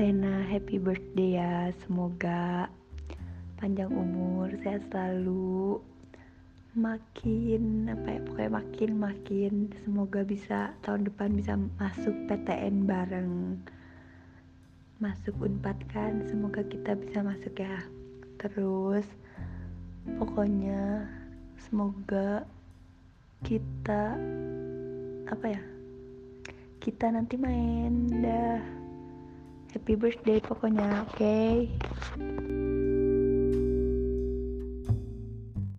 Rena happy birthday ya. Semoga panjang umur sehat selalu. Makin apa ya pokoknya makin makin. Semoga bisa tahun depan bisa masuk PTN bareng. Masuk unpad kan semoga kita bisa masuk ya. Terus pokoknya semoga kita apa ya kita nanti main dah happy birthday pokoknya oke okay?